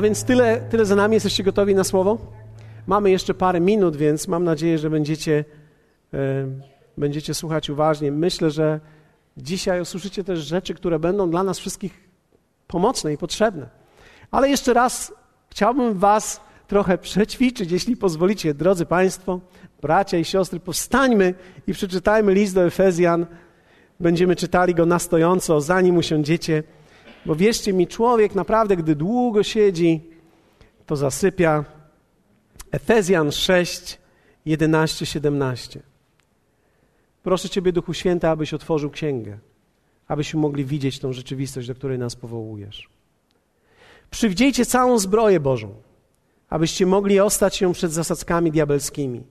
A więc tyle, tyle za nami. Jesteście gotowi na słowo? Mamy jeszcze parę minut, więc mam nadzieję, że będziecie, będziecie słuchać uważnie. Myślę, że dzisiaj usłyszycie też rzeczy, które będą dla nas wszystkich pomocne i potrzebne. Ale jeszcze raz chciałbym Was trochę przećwiczyć, jeśli pozwolicie. Drodzy Państwo, bracia i siostry, powstańmy i przeczytajmy list do Efezjan. Będziemy czytali go na stojąco, zanim usiądziecie. Bo wierzcie mi, człowiek naprawdę, gdy długo siedzi, to zasypia. Efezjan 6, 11, 17. Proszę Ciebie, Duchu Święty, abyś otworzył księgę, abyśmy mogli widzieć tą rzeczywistość, do której nas powołujesz. Przywdziejcie całą zbroję Bożą, abyście mogli ostać się przed zasadzkami diabelskimi.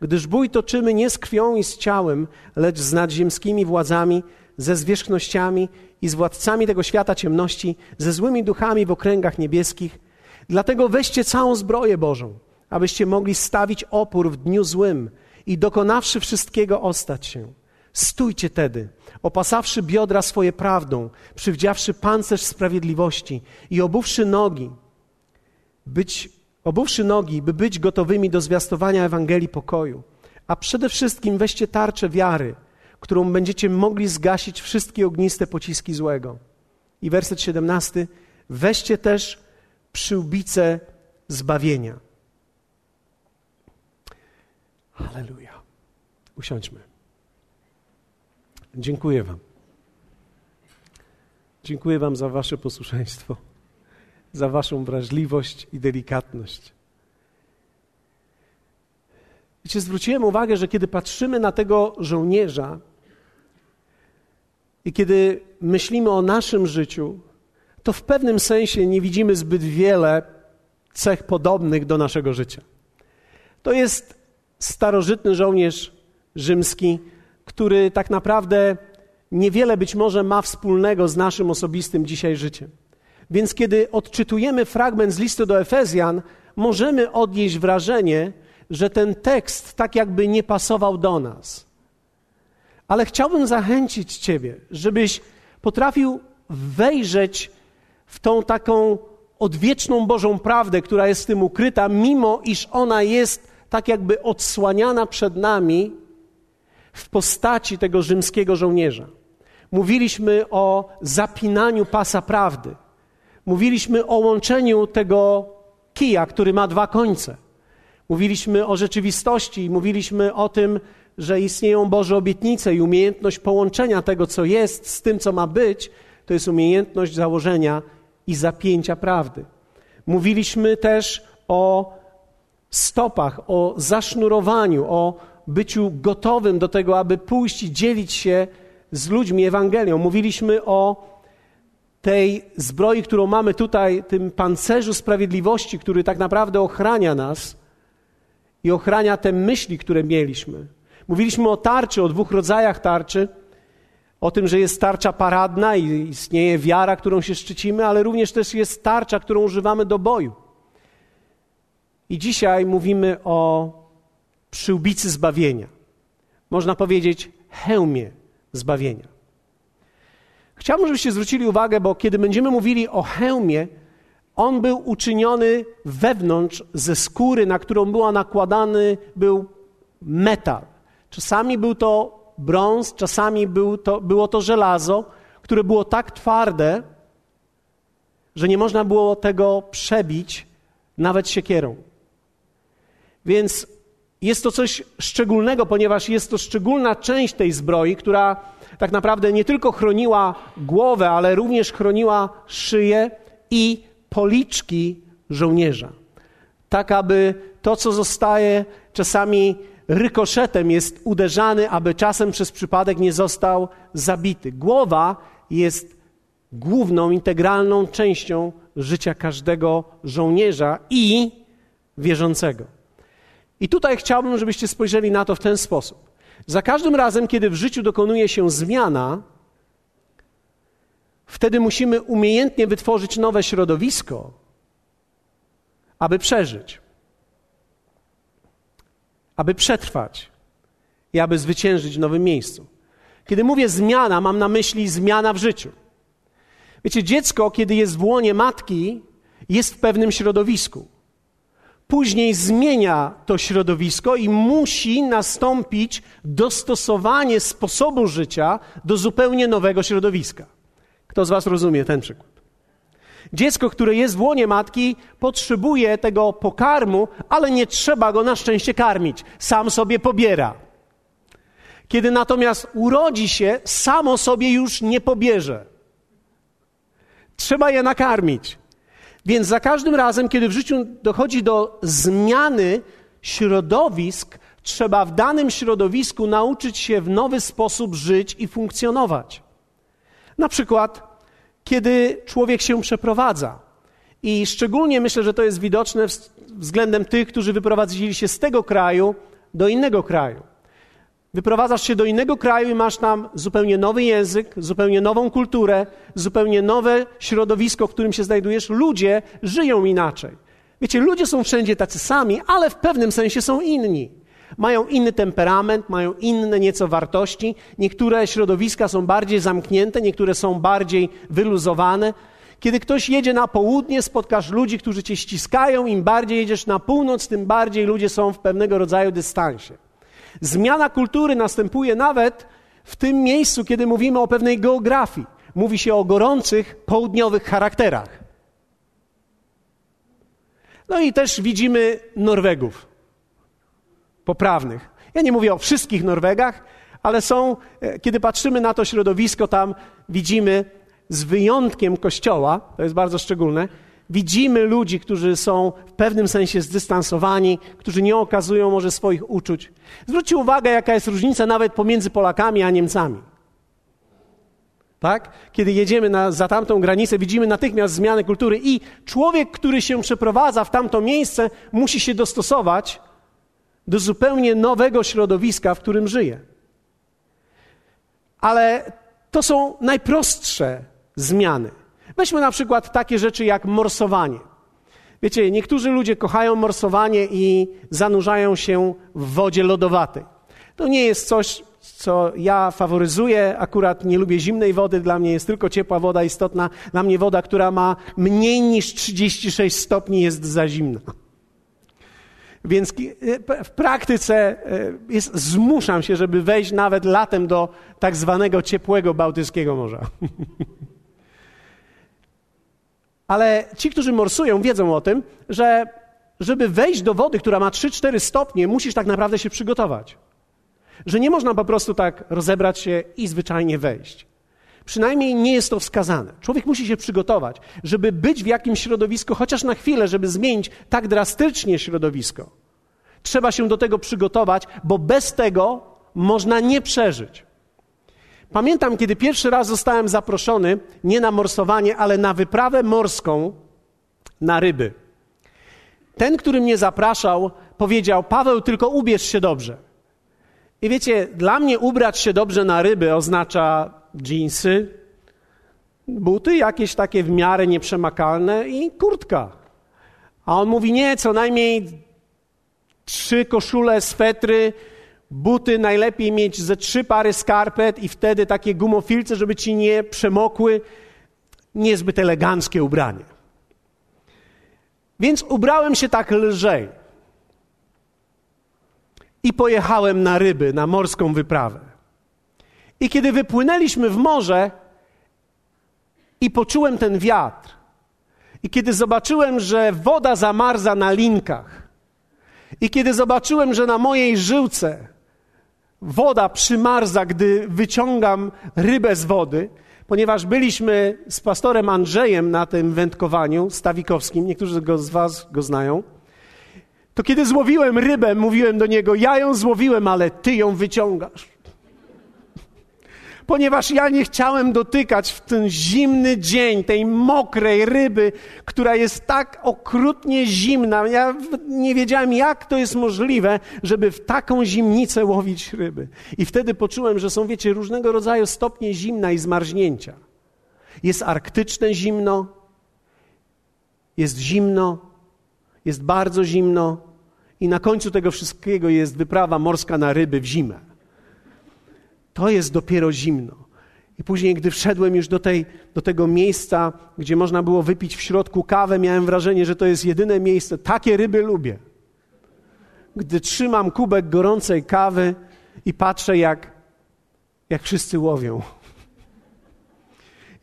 Gdyż bój toczymy nie z krwią i z ciałem, lecz z nadziemskimi władzami, ze zwierzchnościami i z władcami tego świata ciemności, ze złymi duchami w okręgach niebieskich. Dlatego weźcie całą zbroję Bożą, abyście mogli stawić opór w dniu złym i dokonawszy wszystkiego ostać się. Stójcie tedy, opasawszy biodra swoje prawdą, przywdziawszy pancerz sprawiedliwości i obuwszy nogi, być, obuwszy nogi, by być gotowymi do zwiastowania Ewangelii pokoju. A przede wszystkim weźcie tarczę wiary – którą będziecie mogli zgasić wszystkie ogniste pociski złego. I werset 17. Weźcie też przyłbicę zbawienia. Halleluja. Usiądźmy. Dziękuję Wam. Dziękuję Wam za Wasze posłuszeństwo, za Waszą wrażliwość i delikatność. Wiecie, zwróciłem uwagę, że kiedy patrzymy na tego żołnierza, i kiedy myślimy o naszym życiu, to w pewnym sensie nie widzimy zbyt wiele cech podobnych do naszego życia. To jest starożytny żołnierz rzymski, który tak naprawdę niewiele być może ma wspólnego z naszym osobistym dzisiaj życiem. Więc kiedy odczytujemy fragment z listu do Efezjan, możemy odnieść wrażenie, że ten tekst tak jakby nie pasował do nas. Ale chciałbym zachęcić Ciebie, żebyś potrafił wejrzeć w tą taką odwieczną Bożą prawdę, która jest w tym ukryta, mimo iż ona jest tak jakby odsłaniana przed nami w postaci tego rzymskiego żołnierza. Mówiliśmy o zapinaniu pasa prawdy. Mówiliśmy o łączeniu tego kija, który ma dwa końce. Mówiliśmy o rzeczywistości, mówiliśmy o tym, że istnieją Boże obietnice i umiejętność połączenia tego, co jest, z tym, co ma być, to jest umiejętność założenia i zapięcia prawdy. Mówiliśmy też o stopach, o zasznurowaniu, o byciu gotowym do tego, aby pójść i dzielić się z ludźmi Ewangelią. Mówiliśmy o tej zbroi, którą mamy tutaj, tym pancerzu sprawiedliwości, który tak naprawdę ochrania nas i ochrania te myśli, które mieliśmy. Mówiliśmy o tarczy, o dwóch rodzajach tarczy. O tym, że jest tarcza paradna i istnieje wiara, którą się szczycimy, ale również też jest tarcza, którą używamy do boju. I dzisiaj mówimy o przyłbicy zbawienia. Można powiedzieć hełmie zbawienia. Chciałbym, żebyście zwrócili uwagę, bo kiedy będziemy mówili o hełmie, on był uczyniony wewnątrz ze skóry, na którą była nakładany był metal. Czasami był to brąz, czasami był to, było to żelazo, które było tak twarde, że nie można było tego przebić nawet siekierą. Więc jest to coś szczególnego, ponieważ jest to szczególna część tej zbroi, która tak naprawdę nie tylko chroniła głowę, ale również chroniła szyję i policzki żołnierza. Tak, aby to, co zostaje czasami rykoszetem jest uderzany, aby czasem przez przypadek nie został zabity. Głowa jest główną, integralną częścią życia każdego żołnierza i wierzącego. I tutaj chciałbym, żebyście spojrzeli na to w ten sposób. Za każdym razem, kiedy w życiu dokonuje się zmiana, wtedy musimy umiejętnie wytworzyć nowe środowisko, aby przeżyć aby przetrwać i aby zwyciężyć w nowym miejscu. Kiedy mówię zmiana, mam na myśli zmiana w życiu. Wiecie, dziecko, kiedy jest w łonie matki, jest w pewnym środowisku. Później zmienia to środowisko i musi nastąpić dostosowanie sposobu życia do zupełnie nowego środowiska. Kto z Was rozumie ten przykład? Dziecko, które jest w łonie matki, potrzebuje tego pokarmu, ale nie trzeba go na szczęście karmić. Sam sobie pobiera. Kiedy natomiast urodzi się, samo sobie już nie pobierze. Trzeba je nakarmić. Więc za każdym razem, kiedy w życiu dochodzi do zmiany środowisk, trzeba w danym środowisku nauczyć się w nowy sposób żyć i funkcjonować. Na przykład, kiedy człowiek się przeprowadza. I szczególnie myślę, że to jest widoczne względem tych, którzy wyprowadzili się z tego kraju do innego kraju. Wyprowadzasz się do innego kraju i masz tam zupełnie nowy język, zupełnie nową kulturę, zupełnie nowe środowisko, w którym się znajdujesz. Ludzie żyją inaczej. Wiecie, ludzie są wszędzie tacy sami, ale w pewnym sensie są inni. Mają inny temperament, mają inne nieco wartości. Niektóre środowiska są bardziej zamknięte, niektóre są bardziej wyluzowane. Kiedy ktoś jedzie na południe, spotkasz ludzi, którzy cię ściskają. Im bardziej jedziesz na północ, tym bardziej ludzie są w pewnego rodzaju dystansie. Zmiana kultury następuje nawet w tym miejscu, kiedy mówimy o pewnej geografii. Mówi się o gorących, południowych charakterach. No i też widzimy Norwegów poprawnych. Ja nie mówię o wszystkich Norwegach, ale są, e, kiedy patrzymy na to środowisko, tam widzimy, z wyjątkiem kościoła, to jest bardzo szczególne, widzimy ludzi, którzy są w pewnym sensie zdystansowani, którzy nie okazują może swoich uczuć. Zwróćcie uwagę, jaka jest różnica nawet pomiędzy Polakami a Niemcami. Tak? Kiedy jedziemy na, za tamtą granicę, widzimy natychmiast zmianę kultury i człowiek, który się przeprowadza w tamto miejsce, musi się dostosować do zupełnie nowego środowiska, w którym żyje. Ale to są najprostsze zmiany. Weźmy na przykład takie rzeczy jak morsowanie. Wiecie, niektórzy ludzie kochają morsowanie i zanurzają się w wodzie lodowatej. To nie jest coś, co ja faworyzuję. Akurat nie lubię zimnej wody, dla mnie jest tylko ciepła woda istotna. Dla mnie woda, która ma mniej niż 36 stopni, jest za zimna. Więc w praktyce e, jest, zmuszam się, żeby wejść nawet latem do tak zwanego ciepłego Bałtyckiego Morza. Ale ci, którzy morsują, wiedzą o tym, że żeby wejść do wody, która ma 3-4 stopnie, musisz tak naprawdę się przygotować. Że nie można po prostu tak rozebrać się i zwyczajnie wejść. Przynajmniej nie jest to wskazane. Człowiek musi się przygotować, żeby być w jakimś środowisku, chociaż na chwilę, żeby zmienić tak drastycznie środowisko. Trzeba się do tego przygotować, bo bez tego można nie przeżyć. Pamiętam, kiedy pierwszy raz zostałem zaproszony nie na morsowanie, ale na wyprawę morską na ryby. Ten, który mnie zapraszał, powiedział: Paweł, tylko ubierz się dobrze. I wiecie, dla mnie ubrać się dobrze na ryby oznacza dżinsy, buty jakieś takie w miarę nieprzemakalne i kurtka. A on mówi: Nie, co najmniej trzy koszule, swetry, buty najlepiej mieć ze trzy pary skarpet i wtedy takie gumofilce, żeby ci nie przemokły. Niezbyt eleganckie ubranie. Więc ubrałem się tak lżej. I pojechałem na ryby, na morską wyprawę. I kiedy wypłynęliśmy w morze i poczułem ten wiatr, i kiedy zobaczyłem, że woda zamarza na linkach, i kiedy zobaczyłem, że na mojej żyłce woda przymarza, gdy wyciągam rybę z wody, ponieważ byliśmy z pastorem Andrzejem na tym wędkowaniu stawikowskim, niektórzy go z Was go znają, to kiedy złowiłem rybę, mówiłem do niego: Ja ją złowiłem, ale ty ją wyciągasz ponieważ ja nie chciałem dotykać w ten zimny dzień tej mokrej ryby, która jest tak okrutnie zimna. Ja nie wiedziałem, jak to jest możliwe, żeby w taką zimnicę łowić ryby. I wtedy poczułem, że są, wiecie, różnego rodzaju stopnie zimna i zmarznięcia. Jest arktyczne zimno, jest zimno, jest bardzo zimno, i na końcu tego wszystkiego jest wyprawa morska na ryby w zimę. To jest dopiero zimno. I później, gdy wszedłem już do, tej, do tego miejsca, gdzie można było wypić w środku kawę, miałem wrażenie, że to jest jedyne miejsce. Takie ryby lubię. Gdy trzymam kubek gorącej kawy i patrzę, jak, jak wszyscy łowią.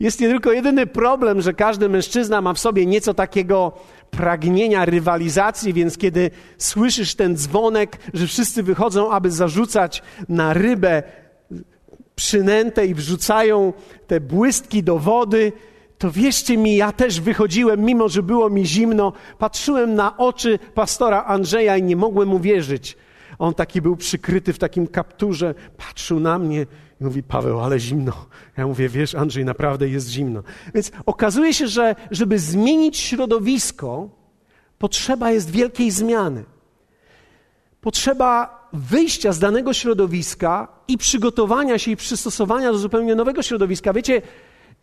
Jest nie tylko jedyny problem, że każdy mężczyzna ma w sobie nieco takiego pragnienia rywalizacji, więc kiedy słyszysz ten dzwonek, że wszyscy wychodzą, aby zarzucać na rybę przynętę i wrzucają te błystki do wody, to wierzcie mi, ja też wychodziłem, mimo że było mi zimno, patrzyłem na oczy pastora Andrzeja i nie mogłem uwierzyć. On taki był przykryty w takim kapturze, patrzył na mnie i mówi, Paweł, ale zimno. Ja mówię, wiesz, Andrzej, naprawdę jest zimno. Więc okazuje się, że żeby zmienić środowisko, potrzeba jest wielkiej zmiany. Potrzeba wyjścia z danego środowiska i przygotowania się i przystosowania do zupełnie nowego środowiska. Wiecie,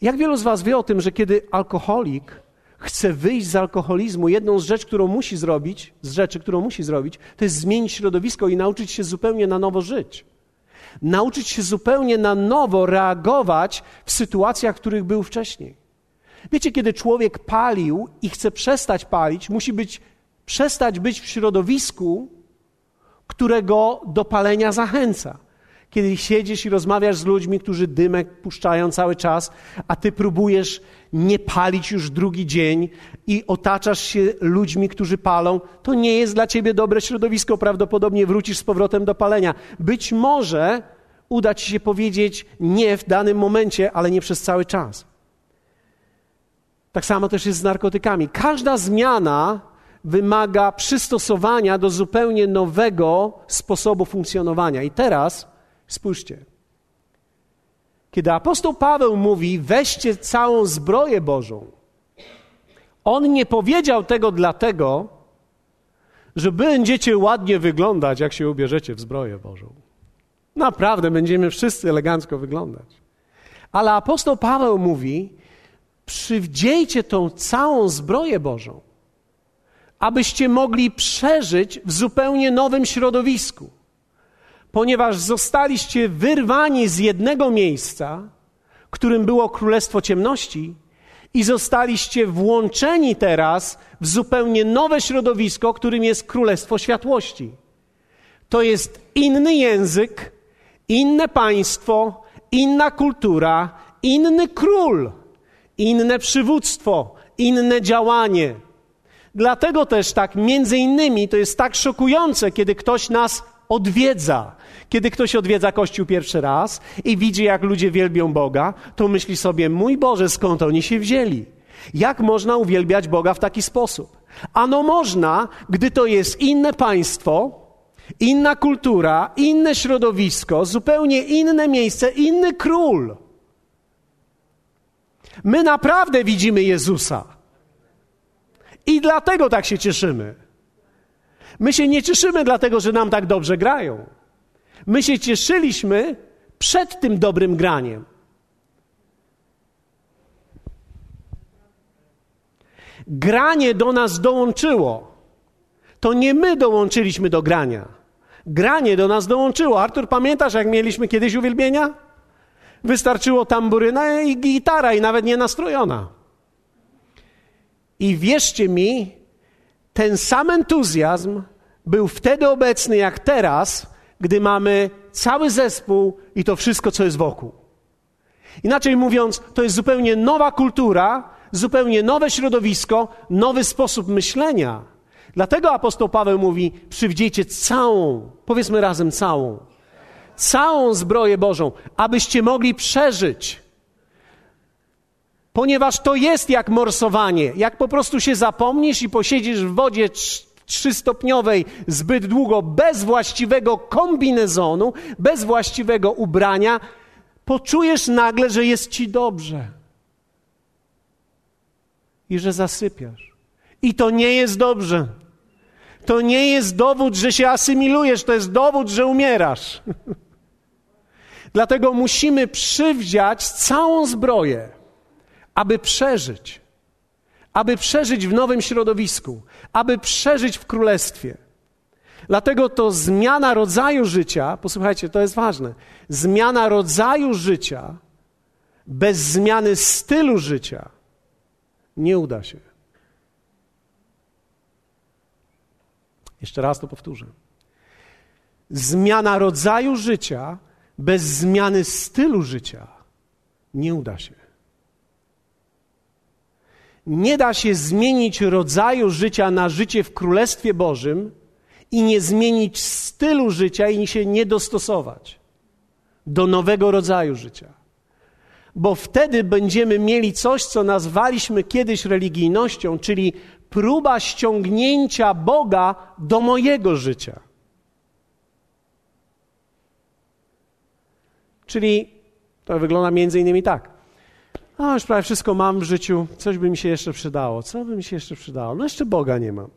jak wielu z Was wie o tym, że kiedy alkoholik chce wyjść z alkoholizmu, jedną z rzeczy, którą musi zrobić, z rzeczy, którą musi zrobić, to jest zmienić środowisko i nauczyć się zupełnie na nowo żyć. Nauczyć się zupełnie na nowo reagować w sytuacjach, w których był wcześniej. Wiecie, kiedy człowiek palił i chce przestać palić, musi być, przestać być w środowisku, którego do palenia zachęca. Kiedy siedzisz i rozmawiasz z ludźmi, którzy dymek puszczają cały czas, a ty próbujesz nie palić już drugi dzień i otaczasz się ludźmi, którzy palą, to nie jest dla ciebie dobre środowisko. Prawdopodobnie wrócisz z powrotem do palenia. Być może uda ci się powiedzieć nie w danym momencie, ale nie przez cały czas. Tak samo też jest z narkotykami. Każda zmiana wymaga przystosowania do zupełnie nowego sposobu funkcjonowania. I teraz spójrzcie. Kiedy apostoł Paweł mówi: weźcie całą zbroję Bożą, on nie powiedział tego dlatego, że będziecie ładnie wyglądać, jak się ubierzecie w zbroję Bożą. Naprawdę będziemy wszyscy elegancko wyglądać. Ale apostoł Paweł mówi: przywdziejcie tą całą zbroję Bożą abyście mogli przeżyć w zupełnie nowym środowisku, ponieważ zostaliście wyrwani z jednego miejsca, którym było Królestwo Ciemności, i zostaliście włączeni teraz w zupełnie nowe środowisko, którym jest Królestwo Światłości. To jest inny język, inne państwo, inna kultura, inny król, inne przywództwo, inne działanie. Dlatego też tak, między innymi, to jest tak szokujące, kiedy ktoś nas odwiedza. Kiedy ktoś odwiedza Kościół pierwszy raz i widzi, jak ludzie wielbią Boga, to myśli sobie, mój Boże, skąd oni się wzięli? Jak można uwielbiać Boga w taki sposób? Ano można, gdy to jest inne państwo, inna kultura, inne środowisko, zupełnie inne miejsce, inny król. My naprawdę widzimy Jezusa. I dlatego tak się cieszymy. My się nie cieszymy dlatego, że nam tak dobrze grają. My się cieszyliśmy przed tym dobrym graniem. Granie do nas dołączyło. To nie my dołączyliśmy do grania. Granie do nas dołączyło. Artur, pamiętasz, jak mieliśmy kiedyś uwielbienia? Wystarczyło tamburyna i gitara, i nawet nie nastrojona. I wierzcie mi, ten sam entuzjazm był wtedy obecny jak teraz, gdy mamy cały zespół i to wszystko, co jest wokół. Inaczej mówiąc, to jest zupełnie nowa kultura, zupełnie nowe środowisko, nowy sposób myślenia. Dlatego apostoł Paweł mówi: przywdziejcie całą, powiedzmy razem całą, całą zbroję Bożą, abyście mogli przeżyć ponieważ to jest jak morsowanie. Jak po prostu się zapomnisz i posiedzisz w wodzie trzystopniowej zbyt długo, bez właściwego kombinezonu, bez właściwego ubrania, poczujesz nagle, że jest ci dobrze i że zasypiasz. I to nie jest dobrze. To nie jest dowód, że się asymilujesz, to jest dowód, że umierasz. Dlatego musimy przywdziać całą zbroję aby przeżyć, aby przeżyć w nowym środowisku, aby przeżyć w królestwie. Dlatego to zmiana rodzaju życia, posłuchajcie, to jest ważne, zmiana rodzaju życia bez zmiany stylu życia nie uda się. Jeszcze raz to powtórzę. Zmiana rodzaju życia bez zmiany stylu życia nie uda się. Nie da się zmienić rodzaju życia na życie w Królestwie Bożym i nie zmienić stylu życia i się nie dostosować do nowego rodzaju życia. Bo wtedy będziemy mieli coś, co nazwaliśmy kiedyś religijnością, czyli próba ściągnięcia Boga do mojego życia. Czyli to wygląda między innymi tak. A już prawie wszystko mam w życiu, coś by mi się jeszcze przydało. Co by mi się jeszcze przydało? No jeszcze Boga nie mam.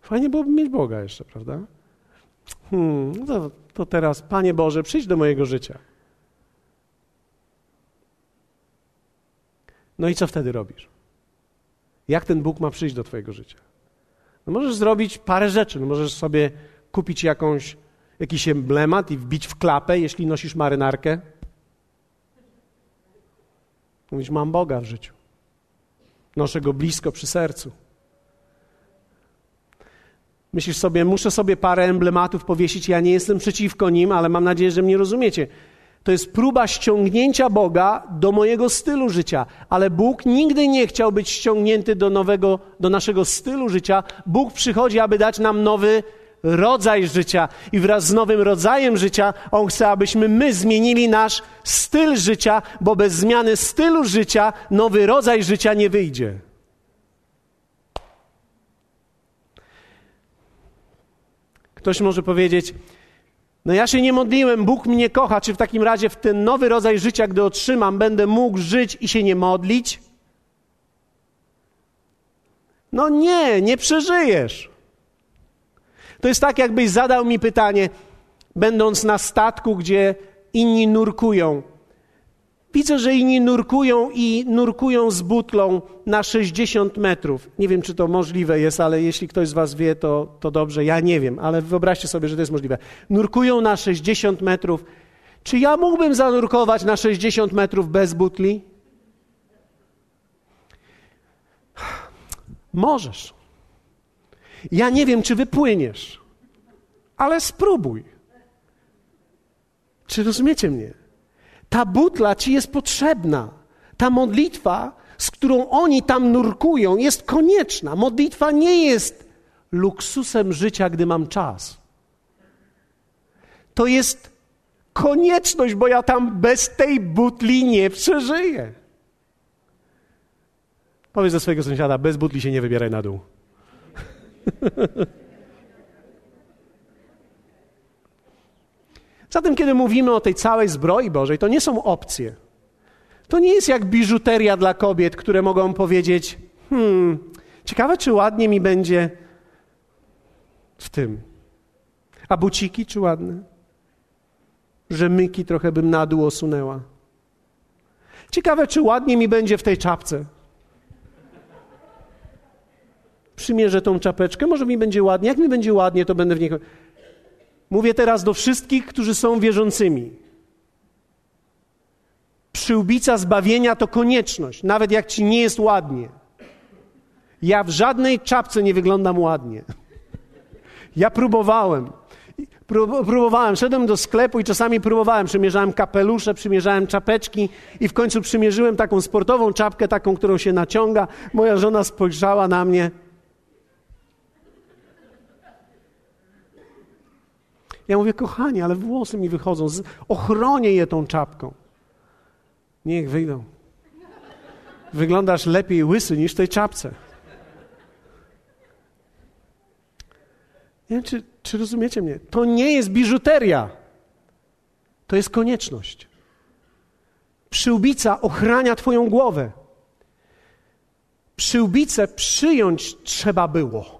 Fajnie byłoby mieć Boga jeszcze, prawda? Hmm, no to, to teraz, Panie Boże, przyjdź do mojego życia. No i co wtedy robisz? Jak ten Bóg ma przyjść do Twojego życia? No możesz zrobić parę rzeczy. No możesz sobie kupić jakąś, jakiś emblemat i wbić w klapę, jeśli nosisz marynarkę. Mówisz, mam Boga w życiu. Noszę Go blisko przy sercu. Myślisz sobie, muszę sobie parę emblematów powiesić, ja nie jestem przeciwko nim, ale mam nadzieję, że mnie rozumiecie. To jest próba ściągnięcia Boga do mojego stylu życia, ale Bóg nigdy nie chciał być ściągnięty do nowego, do naszego stylu życia. Bóg przychodzi, aby dać nam nowy rodzaj życia i wraz z nowym rodzajem życia On chce, abyśmy my zmienili nasz styl życia, bo bez zmiany stylu życia nowy rodzaj życia nie wyjdzie. Ktoś może powiedzieć, no ja się nie modliłem, Bóg mnie kocha, czy w takim razie w ten nowy rodzaj życia, gdy otrzymam, będę mógł żyć i się nie modlić? No nie, nie przeżyjesz. To jest tak, jakbyś zadał mi pytanie, będąc na statku, gdzie inni nurkują. Widzę, że inni nurkują i nurkują z butlą na 60 metrów. Nie wiem, czy to możliwe jest, ale jeśli ktoś z Was wie, to, to dobrze. Ja nie wiem, ale wyobraźcie sobie, że to jest możliwe. Nurkują na 60 metrów. Czy ja mógłbym zanurkować na 60 metrów bez butli? Możesz. Ja nie wiem, czy wypłyniesz, ale spróbuj. Czy rozumiecie mnie? Ta butla ci jest potrzebna. Ta modlitwa, z którą oni tam nurkują, jest konieczna. Modlitwa nie jest luksusem życia, gdy mam czas. To jest konieczność, bo ja tam bez tej butli nie przeżyję. Powiedz do swojego sąsiada, bez butli się nie wybieraj na dół. Zatem, kiedy mówimy o tej całej zbroi Bożej, to nie są opcje. To nie jest jak biżuteria dla kobiet, które mogą powiedzieć: Hmm, ciekawe, czy ładnie mi będzie w tym. A buciki, czy ładne? Rzemyki trochę bym na dół osunęła. Ciekawe, czy ładnie mi będzie w tej czapce. Przymierzę tą czapeczkę, może mi będzie ładnie. Jak mi będzie ładnie, to będę w niej. Mówię teraz do wszystkich, którzy są wierzącymi. Przyłbica zbawienia to konieczność, nawet jak ci nie jest ładnie. Ja w żadnej czapce nie wyglądam ładnie. Ja próbowałem. Próbowałem, szedłem do sklepu i czasami próbowałem. Przymierzałem kapelusze, przymierzałem czapeczki i w końcu przymierzyłem taką sportową czapkę, taką, którą się naciąga. Moja żona spojrzała na mnie. Ja mówię, kochanie, ale włosy mi wychodzą, ochronię je tą czapką. Niech wyjdą. Wyglądasz lepiej łysy niż tej czapce. Nie wiem, czy, czy rozumiecie mnie. To nie jest biżuteria. To jest konieczność. Przyłbica ochrania Twoją głowę. Przyłbicę przyjąć trzeba było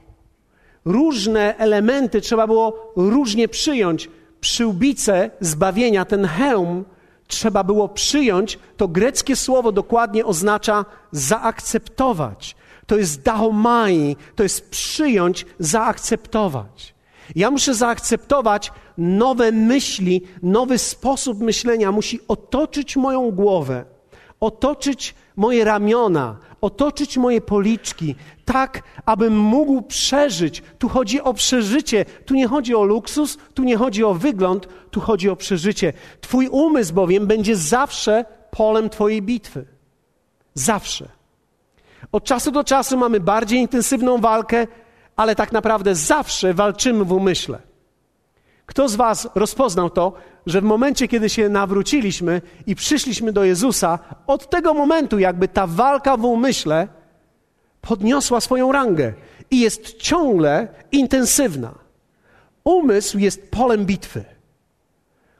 różne elementy trzeba było różnie przyjąć. Przyłbicę zbawienia, ten hełm, trzeba było przyjąć. To greckie słowo dokładnie oznacza zaakceptować. To jest dahomai, to jest przyjąć, zaakceptować. Ja muszę zaakceptować nowe myśli, nowy sposób myślenia, musi otoczyć moją głowę. Otoczyć moje ramiona, otoczyć moje policzki, tak, abym mógł przeżyć. Tu chodzi o przeżycie, tu nie chodzi o luksus, tu nie chodzi o wygląd, tu chodzi o przeżycie. Twój umysł bowiem będzie zawsze polem Twojej bitwy. Zawsze. Od czasu do czasu mamy bardziej intensywną walkę, ale tak naprawdę zawsze walczymy w umyśle. Kto z Was rozpoznał to, że w momencie, kiedy się nawróciliśmy i przyszliśmy do Jezusa, od tego momentu, jakby ta walka w umyśle podniosła swoją rangę i jest ciągle intensywna. Umysł jest polem bitwy.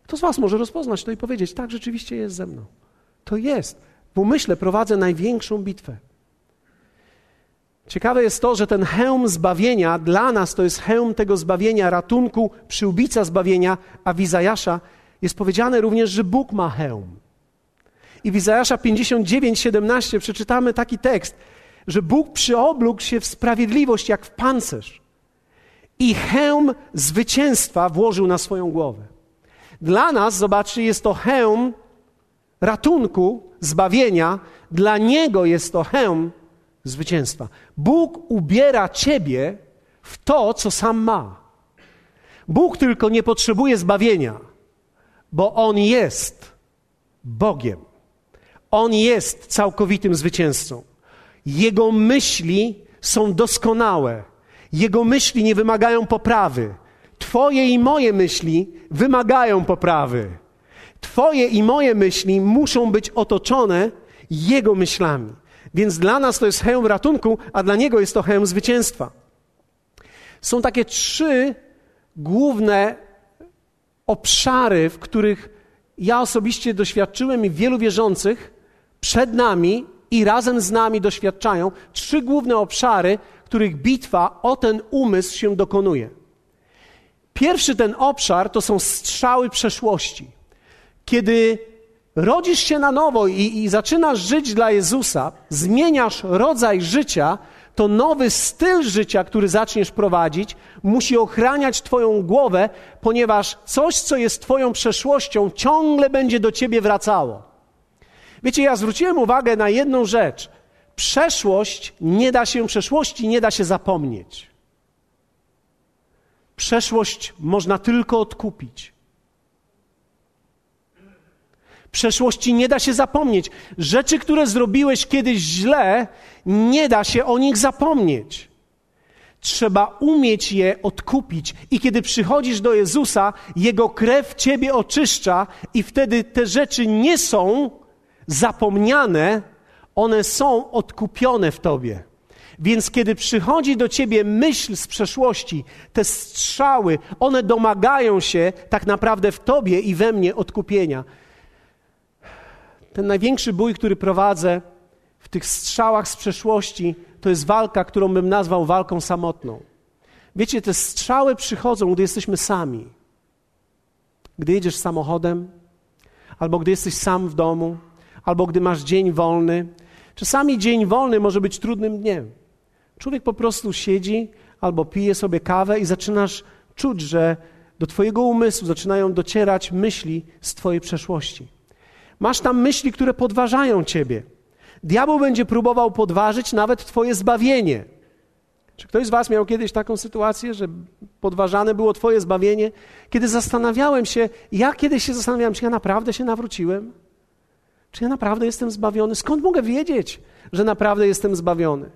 Kto z Was może rozpoznać to i powiedzieć: Tak, rzeczywiście jest ze mną. To jest. W umyśle prowadzę największą bitwę. Ciekawe jest to, że ten hełm zbawienia dla nas to jest hełm tego zbawienia, ratunku, przyłbica zbawienia, a w Izajasza jest powiedziane również, że Bóg ma hełm. I w Izajasza 59, 17 przeczytamy taki tekst, że Bóg przyoblógł się w sprawiedliwość jak w pancerz i hełm zwycięstwa włożył na swoją głowę. Dla nas, zobaczcie, jest to hełm ratunku, zbawienia, dla Niego jest to hełm zwycięstwa. Bóg ubiera ciebie w to, co sam ma. Bóg tylko nie potrzebuje zbawienia, bo On jest Bogiem. On jest całkowitym zwycięzcą. Jego myśli są doskonałe. Jego myśli nie wymagają poprawy. Twoje i moje myśli wymagają poprawy. Twoje i moje myśli muszą być otoczone Jego myślami. Więc dla nas to jest hełm ratunku, a dla niego jest to hełm zwycięstwa. Są takie trzy główne obszary, w których ja osobiście doświadczyłem i wielu wierzących przed nami i razem z nami doświadczają. Trzy główne obszary, których bitwa o ten umysł się dokonuje. Pierwszy ten obszar to są strzały przeszłości. Kiedy rodzisz się na nowo i, i zaczynasz żyć dla Jezusa, zmieniasz rodzaj życia, to nowy styl życia, który zaczniesz prowadzić, musi ochraniać Twoją głowę, ponieważ coś, co jest Twoją przeszłością, ciągle będzie do Ciebie wracało. Wiecie, ja zwróciłem uwagę na jedną rzecz. Przeszłość nie da się, przeszłości nie da się zapomnieć. Przeszłość można tylko odkupić. Przeszłości nie da się zapomnieć. Rzeczy, które zrobiłeś kiedyś źle, nie da się o nich zapomnieć. Trzeba umieć je odkupić. I kiedy przychodzisz do Jezusa, Jego krew ciebie oczyszcza, i wtedy te rzeczy nie są zapomniane, one są odkupione w tobie. Więc kiedy przychodzi do ciebie myśl z przeszłości, te strzały, one domagają się tak naprawdę w tobie i we mnie odkupienia ten największy bój, który prowadzę w tych strzałach z przeszłości, to jest walka, którą bym nazwał walką samotną. Wiecie, te strzały przychodzą, gdy jesteśmy sami. Gdy jedziesz samochodem, albo gdy jesteś sam w domu, albo gdy masz dzień wolny. Czasami dzień wolny może być trudnym dniem. Człowiek po prostu siedzi albo pije sobie kawę i zaczynasz czuć, że do Twojego umysłu zaczynają docierać myśli z Twojej przeszłości. Masz tam myśli, które podważają ciebie. Diabeł będzie próbował podważyć nawet Twoje zbawienie. Czy ktoś z Was miał kiedyś taką sytuację, że podważane było Twoje zbawienie? Kiedy zastanawiałem się, ja kiedyś się zastanawiałem, czy ja naprawdę się nawróciłem? Czy ja naprawdę jestem zbawiony? Skąd mogę wiedzieć, że naprawdę jestem zbawiony?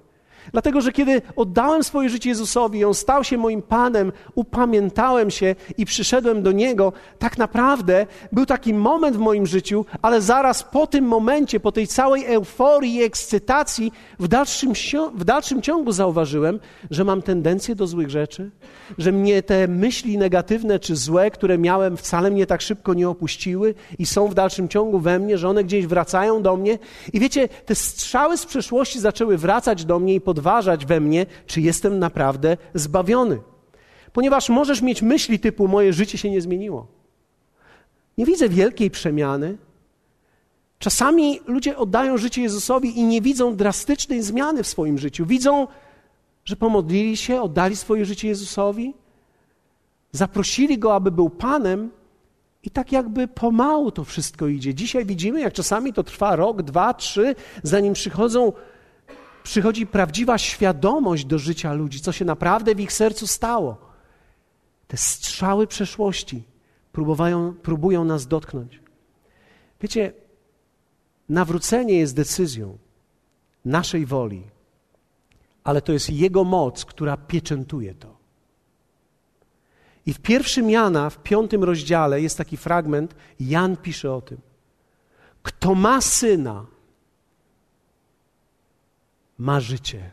Dlatego, że kiedy oddałem swoje życie Jezusowi, On stał się moim Panem, upamiętałem się i przyszedłem do Niego, tak naprawdę był taki moment w moim życiu, ale zaraz po tym momencie, po tej całej euforii i ekscytacji, w dalszym, w dalszym ciągu zauważyłem, że mam tendencję do złych rzeczy, że mnie te myśli negatywne czy złe, które miałem, wcale mnie tak szybko nie opuściły i są w dalszym ciągu we mnie, że one gdzieś wracają do mnie. I wiecie, te strzały z przeszłości zaczęły wracać do mnie i podważać we mnie, czy jestem naprawdę zbawiony. Ponieważ możesz mieć myśli typu: Moje życie się nie zmieniło. Nie widzę wielkiej przemiany. Czasami ludzie oddają życie Jezusowi i nie widzą drastycznej zmiany w swoim życiu. Widzą, że pomodlili się, oddali swoje życie Jezusowi, zaprosili Go, aby był Panem, I tak jakby pomału to wszystko idzie. Dzisiaj widzimy, jak czasami to trwa rok, dwa, trzy, zanim przychodzą, przychodzi prawdziwa świadomość do życia ludzi, co się naprawdę w ich sercu stało. Te strzały przeszłości próbują, próbują nas dotknąć. Wiecie, nawrócenie jest decyzją naszej woli, ale to jest Jego moc, która pieczętuje to. I w pierwszym Jana, w piątym rozdziale jest taki fragment, Jan pisze o tym. Kto ma syna, ma życie.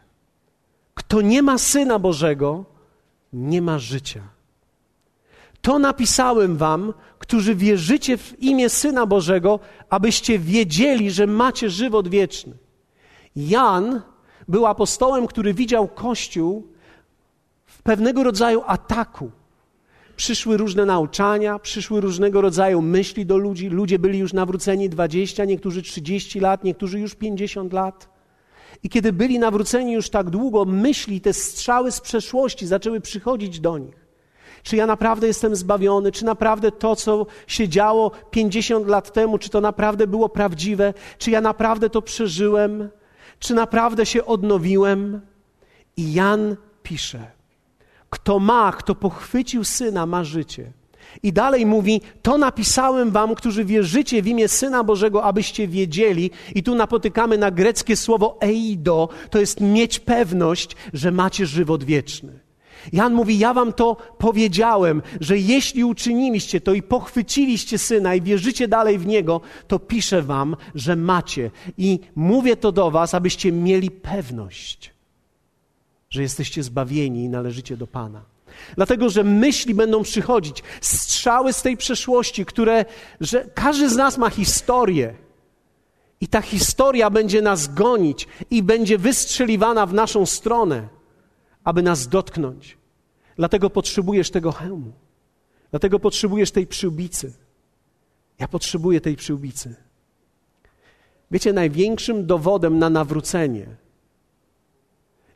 Kto nie ma syna Bożego, nie ma życia. To napisałem wam, którzy wierzycie w imię Syna Bożego, abyście wiedzieli, że macie żywot wieczny. Jan był apostołem, który widział Kościół w pewnego rodzaju ataku. Przyszły różne nauczania, przyszły różnego rodzaju myśli do ludzi. Ludzie byli już nawróceni 20, niektórzy 30 lat, niektórzy już 50 lat. I kiedy byli nawróceni już tak długo, myśli, te strzały z przeszłości zaczęły przychodzić do nich. Czy ja naprawdę jestem zbawiony? Czy naprawdę to, co się działo 50 lat temu, czy to naprawdę było prawdziwe? Czy ja naprawdę to przeżyłem? Czy naprawdę się odnowiłem? I Jan pisze: Kto ma, kto pochwycił syna, ma życie. I dalej mówi: To napisałem wam, którzy wierzycie w imię Syna Bożego, abyście wiedzieli. I tu napotykamy na greckie słowo eido, to jest mieć pewność, że macie żywot wieczny. Jan mówi: Ja wam to powiedziałem, że jeśli uczyniliście to i pochwyciliście syna i wierzycie dalej w niego, to piszę wam, że macie. I mówię to do was, abyście mieli pewność, że jesteście zbawieni i należycie do Pana. Dlatego, że myśli będą przychodzić, strzały z tej przeszłości, które, że każdy z nas ma historię. I ta historia będzie nas gonić i będzie wystrzeliwana w naszą stronę aby nas dotknąć. Dlatego potrzebujesz tego hełmu. Dlatego potrzebujesz tej przyłbicy. Ja potrzebuję tej przyłbicy. Wiecie, największym dowodem na nawrócenie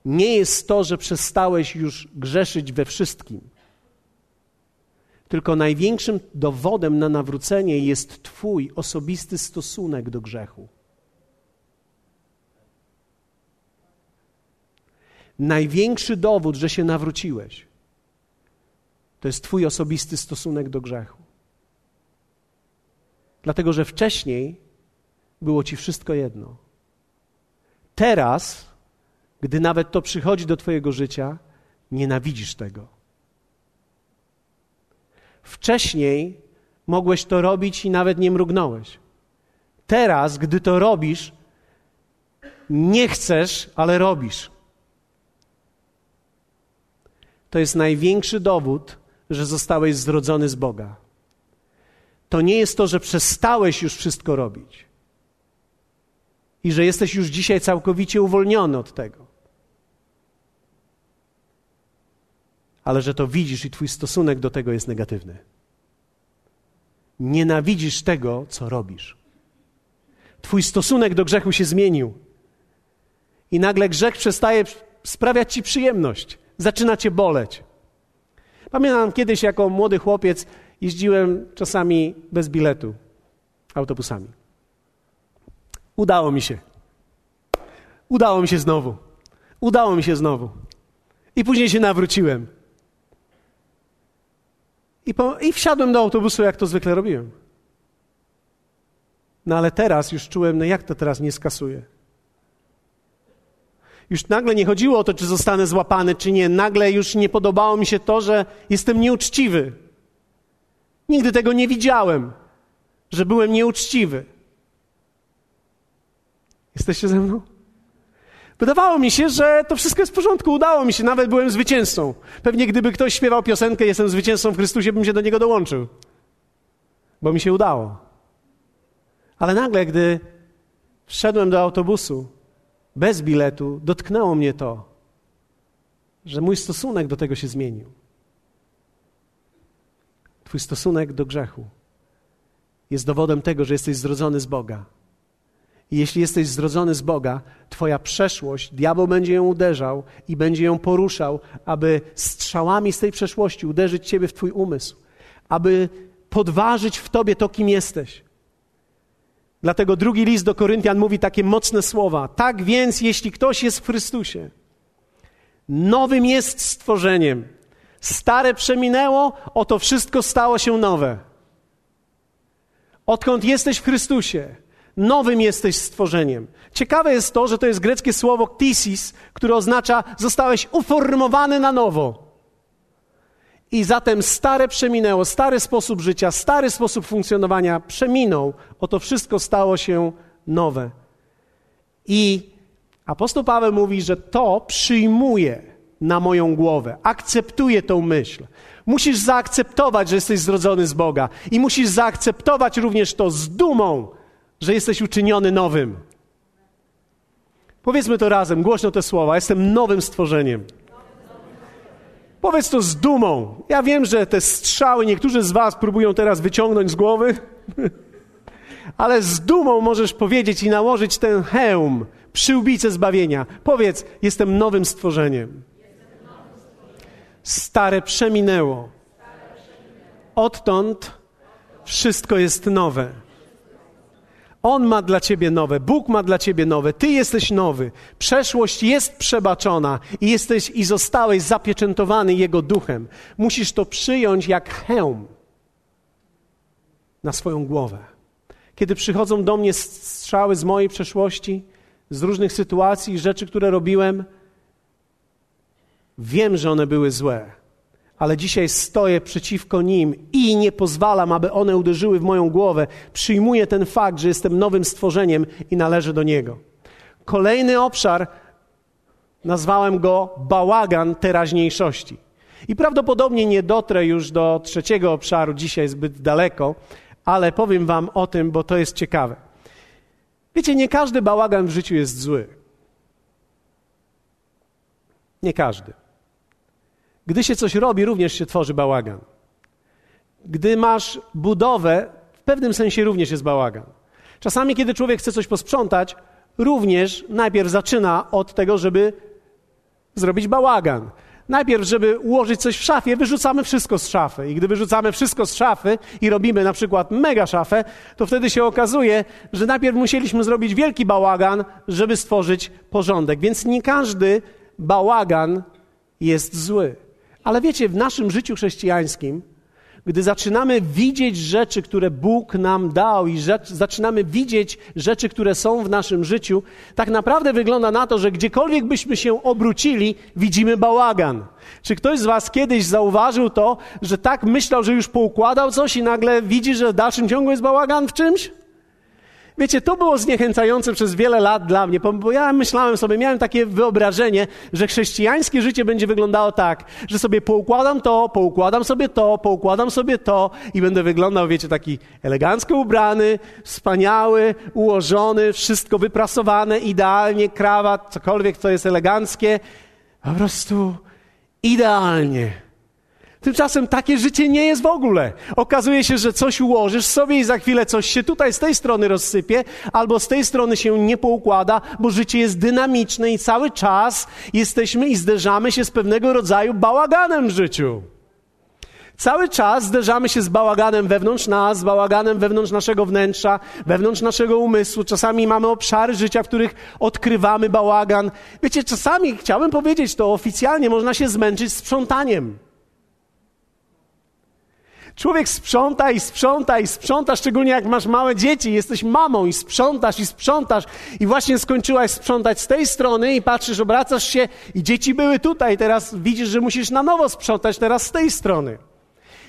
nie jest to, że przestałeś już grzeszyć we wszystkim. Tylko największym dowodem na nawrócenie jest Twój osobisty stosunek do grzechu. Największy dowód, że się nawróciłeś, to jest Twój osobisty stosunek do grzechu. Dlatego, że wcześniej było Ci wszystko jedno. Teraz, gdy nawet to przychodzi do Twojego życia, nienawidzisz tego. Wcześniej mogłeś to robić i nawet nie mrugnąłeś. Teraz, gdy to robisz, nie chcesz, ale robisz. to jest największy dowód, że zostałeś zrodzony z Boga. To nie jest to, że przestałeś już wszystko robić i że jesteś już dzisiaj całkowicie uwolniony od tego. Ale że to widzisz i Twój stosunek do tego jest negatywny. Nienawidzisz tego, co robisz. Twój stosunek do grzechu się zmienił. I nagle grzech przestaje sprawiać Ci przyjemność zaczyna cię boleć. Pamiętam kiedyś jako młody chłopiec jeździłem czasami bez biletu autobusami. Udało mi się. Udało mi się znowu. Udało mi się znowu. I później się nawróciłem. I, po, I wsiadłem do autobusu, jak to zwykle robiłem. No ale teraz już czułem, no jak to teraz nie skasuję? Już nagle nie chodziło o to, czy zostanę złapany, czy nie. Nagle już nie podobało mi się to, że jestem nieuczciwy. Nigdy tego nie widziałem, że byłem nieuczciwy. Jesteście ze mną? Wydawało mi się, że to wszystko jest w porządku, udało mi się, nawet byłem zwycięzcą. Pewnie gdyby ktoś śpiewał piosenkę Jestem zwycięzcą w Chrystusie, bym się do niego dołączył. Bo mi się udało. Ale nagle, gdy wszedłem do autobusu, bez biletu, dotknęło mnie to, że mój stosunek do tego się zmienił. Twój stosunek do grzechu jest dowodem tego, że jesteś zrodzony z Boga. I jeśli jesteś zrodzony z Boga, Twoja przeszłość, diabeł będzie ją uderzał i będzie ją poruszał, aby strzałami z tej przeszłości uderzyć Ciebie w Twój umysł, aby podważyć w tobie to, kim jesteś. Dlatego drugi list do Koryntian mówi takie mocne słowa. Tak więc, jeśli ktoś jest w Chrystusie, nowym jest stworzeniem. Stare przeminęło, oto wszystko stało się nowe. Odkąd jesteś w Chrystusie, nowym jesteś stworzeniem. Ciekawe jest to, że to jest greckie słowo ktisis, które oznacza zostałeś uformowany na nowo. I zatem stare przeminęło, stary sposób życia, stary sposób funkcjonowania przeminął. Oto wszystko stało się nowe. I apostoł Paweł mówi, że to przyjmuje na moją głowę, akceptuje tą myśl. Musisz zaakceptować, że jesteś zrodzony z Boga i musisz zaakceptować również to z dumą, że jesteś uczyniony nowym. Powiedzmy to razem, głośno te słowa. Jestem nowym stworzeniem. Powiedz to z dumą. Ja wiem, że te strzały niektórzy z Was próbują teraz wyciągnąć z głowy, ale z dumą możesz powiedzieć i nałożyć ten hełm, przyłbicę zbawienia. Powiedz, jestem nowym stworzeniem. Stare przeminęło. Odtąd wszystko jest nowe. On ma dla ciebie nowe, Bóg ma dla ciebie nowe, ty jesteś nowy. Przeszłość jest przebaczona i jesteś i zostałeś zapieczętowany Jego duchem. Musisz to przyjąć jak hełm na swoją głowę. Kiedy przychodzą do mnie strzały z mojej przeszłości, z różnych sytuacji, rzeczy, które robiłem, wiem, że one były złe ale dzisiaj stoję przeciwko nim i nie pozwalam, aby one uderzyły w moją głowę. Przyjmuję ten fakt, że jestem nowym stworzeniem i należę do niego. Kolejny obszar nazwałem go bałagan teraźniejszości. I prawdopodobnie nie dotrę już do trzeciego obszaru dzisiaj zbyt daleko, ale powiem Wam o tym, bo to jest ciekawe. Wiecie, nie każdy bałagan w życiu jest zły. Nie każdy. Gdy się coś robi, również się tworzy bałagan. Gdy masz budowę, w pewnym sensie również jest bałagan. Czasami, kiedy człowiek chce coś posprzątać, również najpierw zaczyna od tego, żeby zrobić bałagan. Najpierw, żeby ułożyć coś w szafie, wyrzucamy wszystko z szafy. I gdy wyrzucamy wszystko z szafy i robimy na przykład mega szafę, to wtedy się okazuje, że najpierw musieliśmy zrobić wielki bałagan, żeby stworzyć porządek. Więc nie każdy bałagan jest zły. Ale wiecie, w naszym życiu chrześcijańskim, gdy zaczynamy widzieć rzeczy, które Bóg nam dał i rzecz, zaczynamy widzieć rzeczy, które są w naszym życiu, tak naprawdę wygląda na to, że gdziekolwiek byśmy się obrócili, widzimy bałagan. Czy ktoś z Was kiedyś zauważył to, że tak myślał, że już poukładał coś i nagle widzi, że w dalszym ciągu jest bałagan w czymś? Wiecie, to było zniechęcające przez wiele lat dla mnie, bo ja myślałem sobie, miałem takie wyobrażenie, że chrześcijańskie życie będzie wyglądało tak, że sobie poukładam to, poukładam sobie to, poukładam sobie to i będę wyglądał, wiecie, taki elegancko ubrany, wspaniały, ułożony, wszystko wyprasowane, idealnie, krawat, cokolwiek, co jest eleganckie. Po prostu idealnie. Tymczasem takie życie nie jest w ogóle. Okazuje się, że coś ułożysz sobie i za chwilę coś się tutaj z tej strony rozsypie, albo z tej strony się nie poukłada, bo życie jest dynamiczne i cały czas jesteśmy i zderzamy się z pewnego rodzaju bałaganem w życiu. Cały czas zderzamy się z bałaganem wewnątrz nas, z bałaganem wewnątrz naszego wnętrza, wewnątrz naszego umysłu. Czasami mamy obszary życia, w których odkrywamy bałagan. Wiecie, czasami, chciałbym powiedzieć to oficjalnie, można się zmęczyć sprzątaniem. Człowiek sprząta i sprząta i sprząta, szczególnie jak masz małe dzieci, jesteś mamą i sprzątasz i sprzątasz i właśnie skończyłaś sprzątać z tej strony i patrzysz, obracasz się i dzieci były tutaj, teraz widzisz, że musisz na nowo sprzątać teraz z tej strony.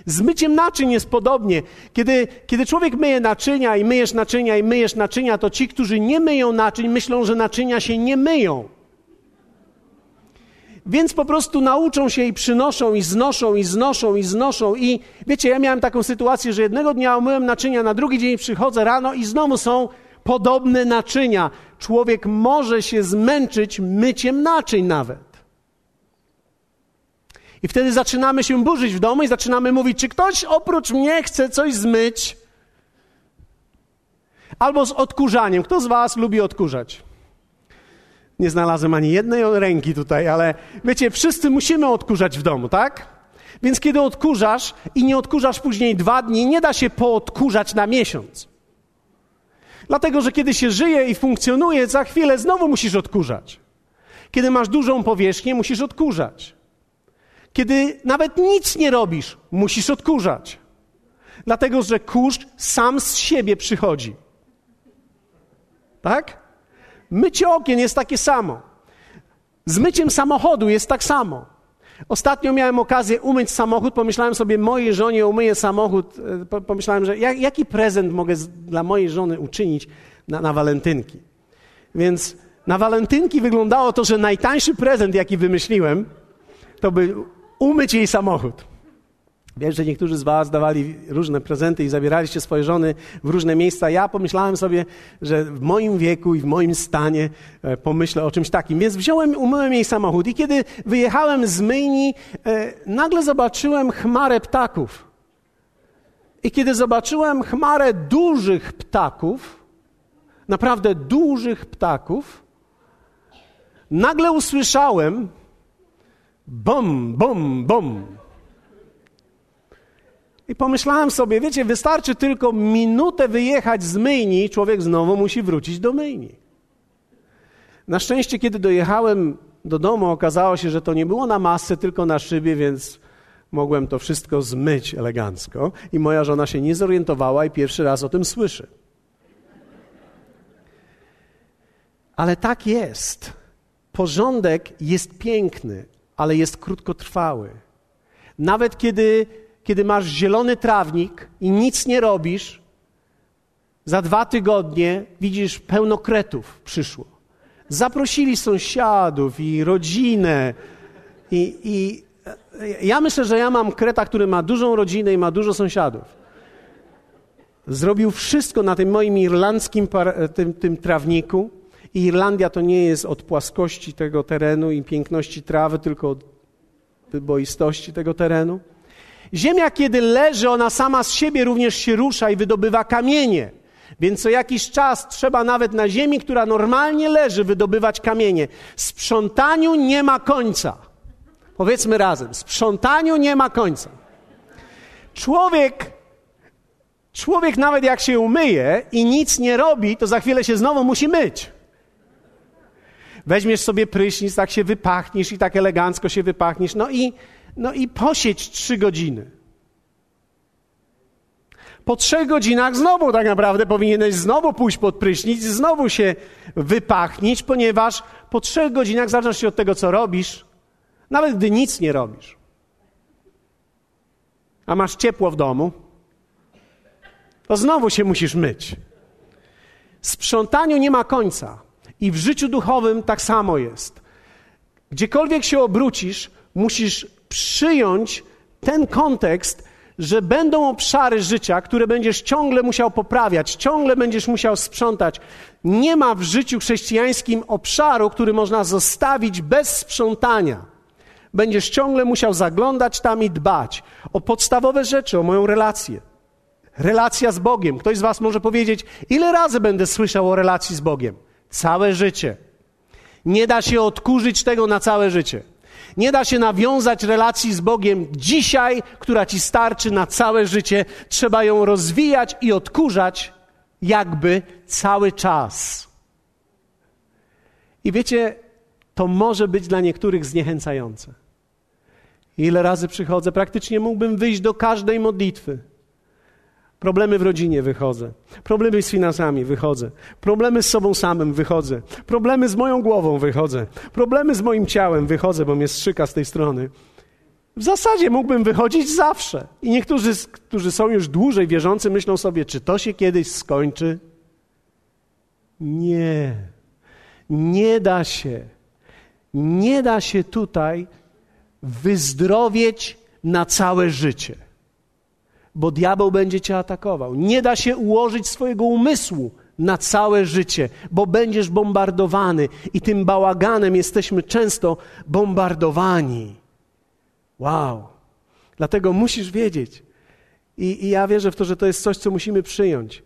Z myciem naczyń jest podobnie. Kiedy, kiedy człowiek myje naczynia i myjesz naczynia i myjesz naczynia, to ci, którzy nie myją naczyń, myślą, że naczynia się nie myją. Więc po prostu nauczą się i przynoszą, i znoszą, i znoszą, i znoszą. I wiecie, ja miałem taką sytuację, że jednego dnia umyłem naczynia, na drugi dzień przychodzę rano i znowu są podobne naczynia. Człowiek może się zmęczyć myciem naczyń nawet. I wtedy zaczynamy się burzyć w domu i zaczynamy mówić, czy ktoś oprócz mnie chce coś zmyć? Albo z odkurzaniem. Kto z Was lubi odkurzać? Nie znalazłem ani jednej ręki tutaj, ale wiecie, wszyscy musimy odkurzać w domu, tak? Więc kiedy odkurzasz i nie odkurzasz później dwa dni, nie da się poodkurzać na miesiąc. Dlatego, że kiedy się żyje i funkcjonuje, za chwilę znowu musisz odkurzać. Kiedy masz dużą powierzchnię, musisz odkurzać. Kiedy nawet nic nie robisz, musisz odkurzać. Dlatego, że kurz sam z siebie przychodzi. Tak? Mycie okien jest takie samo. Z myciem samochodu jest tak samo. Ostatnio miałem okazję umyć samochód, pomyślałem sobie, mojej żonie umyję samochód. E, pomyślałem, że jak, jaki prezent mogę dla mojej żony uczynić na, na walentynki. Więc na walentynki wyglądało to, że najtańszy prezent, jaki wymyśliłem, to by umyć jej samochód. Wiem, że niektórzy z Was dawali różne prezenty i zabieraliście swoje żony w różne miejsca. Ja pomyślałem sobie, że w moim wieku i w moim stanie e, pomyślę o czymś takim. Więc wziąłem, umyłem jej samochód i kiedy wyjechałem z myjni, e, nagle zobaczyłem chmarę ptaków. I kiedy zobaczyłem chmarę dużych ptaków, naprawdę dużych ptaków, nagle usłyszałem bum, bum, bum. I pomyślałem sobie, wiecie, wystarczy tylko minutę wyjechać z myjni, człowiek znowu musi wrócić do myjni. Na szczęście, kiedy dojechałem do domu, okazało się, że to nie było na masce, tylko na szybie, więc mogłem to wszystko zmyć elegancko. I moja żona się nie zorientowała i pierwszy raz o tym słyszy. Ale tak jest. Porządek jest piękny, ale jest krótkotrwały. Nawet kiedy kiedy masz zielony trawnik i nic nie robisz, za dwa tygodnie widzisz pełno kretów przyszło. Zaprosili sąsiadów i rodzinę. I, I, ja myślę, że ja mam kreta, który ma dużą rodzinę i ma dużo sąsiadów. Zrobił wszystko na tym moim irlandzkim tym, tym trawniku. I Irlandia to nie jest od płaskości tego terenu i piękności trawy, tylko od wyboistości tego terenu. Ziemia, kiedy leży, ona sama z siebie również się rusza i wydobywa kamienie. Więc co jakiś czas trzeba nawet na ziemi, która normalnie leży, wydobywać kamienie. Sprzątaniu nie ma końca. Powiedzmy razem: sprzątaniu nie ma końca. Człowiek, człowiek nawet jak się umyje i nic nie robi, to za chwilę się znowu musi myć. Weźmiesz sobie prysznic, tak się wypachnisz i tak elegancko się wypachnisz. No i no i posieć trzy godziny. Po trzech godzinach znowu tak naprawdę powinieneś znowu pójść pod prysznic, znowu się wypachnić, ponieważ po trzech godzinach, w się od tego, co robisz, nawet gdy nic nie robisz, a masz ciepło w domu, to znowu się musisz myć. Sprzątaniu nie ma końca. I w życiu duchowym tak samo jest. Gdziekolwiek się obrócisz, musisz przyjąć ten kontekst, że będą obszary życia, które będziesz ciągle musiał poprawiać, ciągle będziesz musiał sprzątać. Nie ma w życiu chrześcijańskim obszaru, który można zostawić bez sprzątania. Będziesz ciągle musiał zaglądać tam i dbać o podstawowe rzeczy, o moją relację. Relacja z Bogiem. Ktoś z Was może powiedzieć, ile razy będę słyszał o relacji z Bogiem? Całe życie. Nie da się odkurzyć tego na całe życie. Nie da się nawiązać relacji z Bogiem dzisiaj, która ci starczy na całe życie. Trzeba ją rozwijać i odkurzać jakby cały czas. I wiecie, to może być dla niektórych zniechęcające. Ile razy przychodzę, praktycznie mógłbym wyjść do każdej modlitwy Problemy w rodzinie wychodzę. Problemy z finansami wychodzę. Problemy z sobą samym wychodzę. Problemy z moją głową wychodzę. Problemy z moim ciałem wychodzę, bo mnie strzyka z tej strony. W zasadzie mógłbym wychodzić zawsze. I niektórzy, którzy są już dłużej wierzący, myślą sobie, czy to się kiedyś skończy? Nie. Nie da się. Nie da się tutaj wyzdrowieć na całe życie bo diabeł będzie cię atakował. Nie da się ułożyć swojego umysłu na całe życie, bo będziesz bombardowany i tym bałaganem jesteśmy często bombardowani. Wow. Dlatego musisz wiedzieć. I, I, ja wierzę w to, że to jest coś, co musimy przyjąć.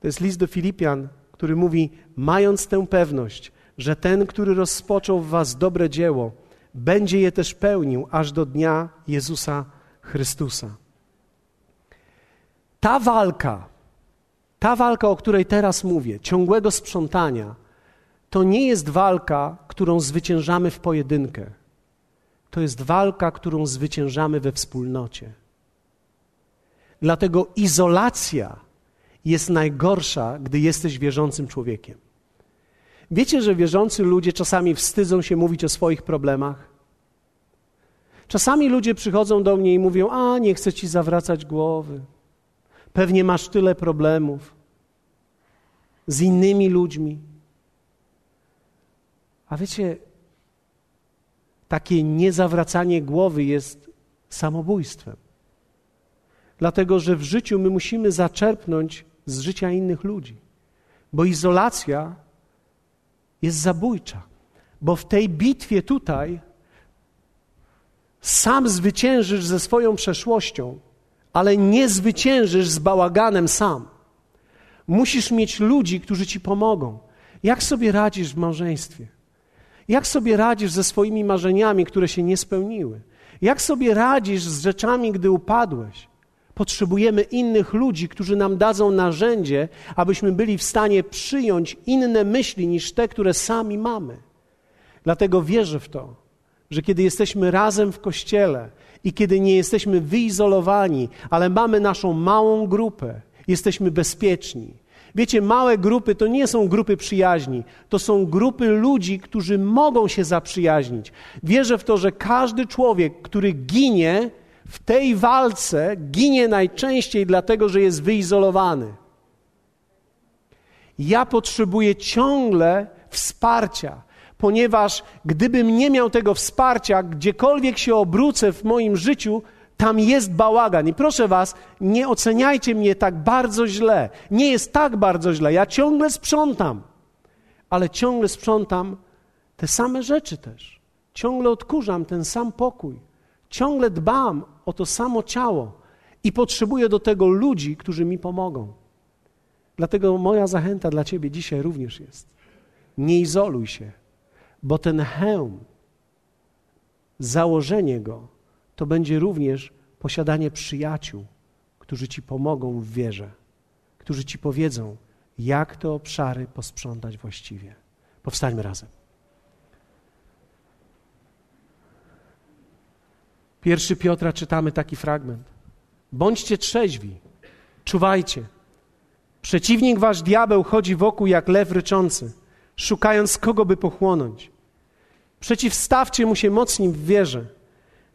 To jest list do Filipian, który mówi: Mając tę pewność, że ten, który rozpoczął w Was dobre dzieło, będzie je też pełnił aż do dnia Jezusa Chrystusa. Ta walka, ta walka, o której teraz mówię, ciągłego sprzątania, to nie jest walka, którą zwyciężamy w pojedynkę. To jest walka, którą zwyciężamy we wspólnocie. Dlatego izolacja jest najgorsza, gdy jesteś wierzącym człowiekiem. Wiecie, że wierzący ludzie czasami wstydzą się mówić o swoich problemach? Czasami ludzie przychodzą do mnie i mówią: A, nie chcę ci zawracać głowy. Pewnie masz tyle problemów z innymi ludźmi. A wiecie, takie niezawracanie głowy jest samobójstwem. Dlatego, że w życiu my musimy zaczerpnąć z życia innych ludzi, bo izolacja jest zabójcza. Bo w tej bitwie tutaj sam zwyciężysz ze swoją przeszłością, ale nie zwyciężysz z bałaganem sam. Musisz mieć ludzi, którzy ci pomogą. Jak sobie radzisz w małżeństwie? Jak sobie radzisz ze swoimi marzeniami, które się nie spełniły? Jak sobie radzisz z rzeczami, gdy upadłeś? Potrzebujemy innych ludzi, którzy nam dadzą narzędzie, abyśmy byli w stanie przyjąć inne myśli niż te, które sami mamy. Dlatego wierzę w to, że kiedy jesteśmy razem w kościele i kiedy nie jesteśmy wyizolowani, ale mamy naszą małą grupę, jesteśmy bezpieczni. Wiecie, małe grupy to nie są grupy przyjaźni, to są grupy ludzi, którzy mogą się zaprzyjaźnić. Wierzę w to, że każdy człowiek, który ginie, w tej walce ginie najczęściej dlatego, że jest wyizolowany. Ja potrzebuję ciągle wsparcia, ponieważ gdybym nie miał tego wsparcia, gdziekolwiek się obrócę w moim życiu, tam jest bałagan. I proszę Was, nie oceniajcie mnie tak bardzo źle. Nie jest tak bardzo źle. Ja ciągle sprzątam, ale ciągle sprzątam te same rzeczy też. Ciągle odkurzam ten sam pokój. Ciągle dbam o to samo ciało i potrzebuję do tego ludzi, którzy mi pomogą. Dlatego moja zachęta dla Ciebie dzisiaj również jest: nie izoluj się, bo ten hełm, założenie go, to będzie również posiadanie przyjaciół, którzy Ci pomogą w wierze, którzy Ci powiedzą, jak te obszary posprzątać właściwie. Powstańmy razem. Pierwszy Piotra czytamy taki fragment. Bądźcie trzeźwi, czuwajcie. Przeciwnik wasz diabeł chodzi wokół jak lew ryczący, szukając kogo by pochłonąć. Przeciwstawcie mu się mocniej w wierze,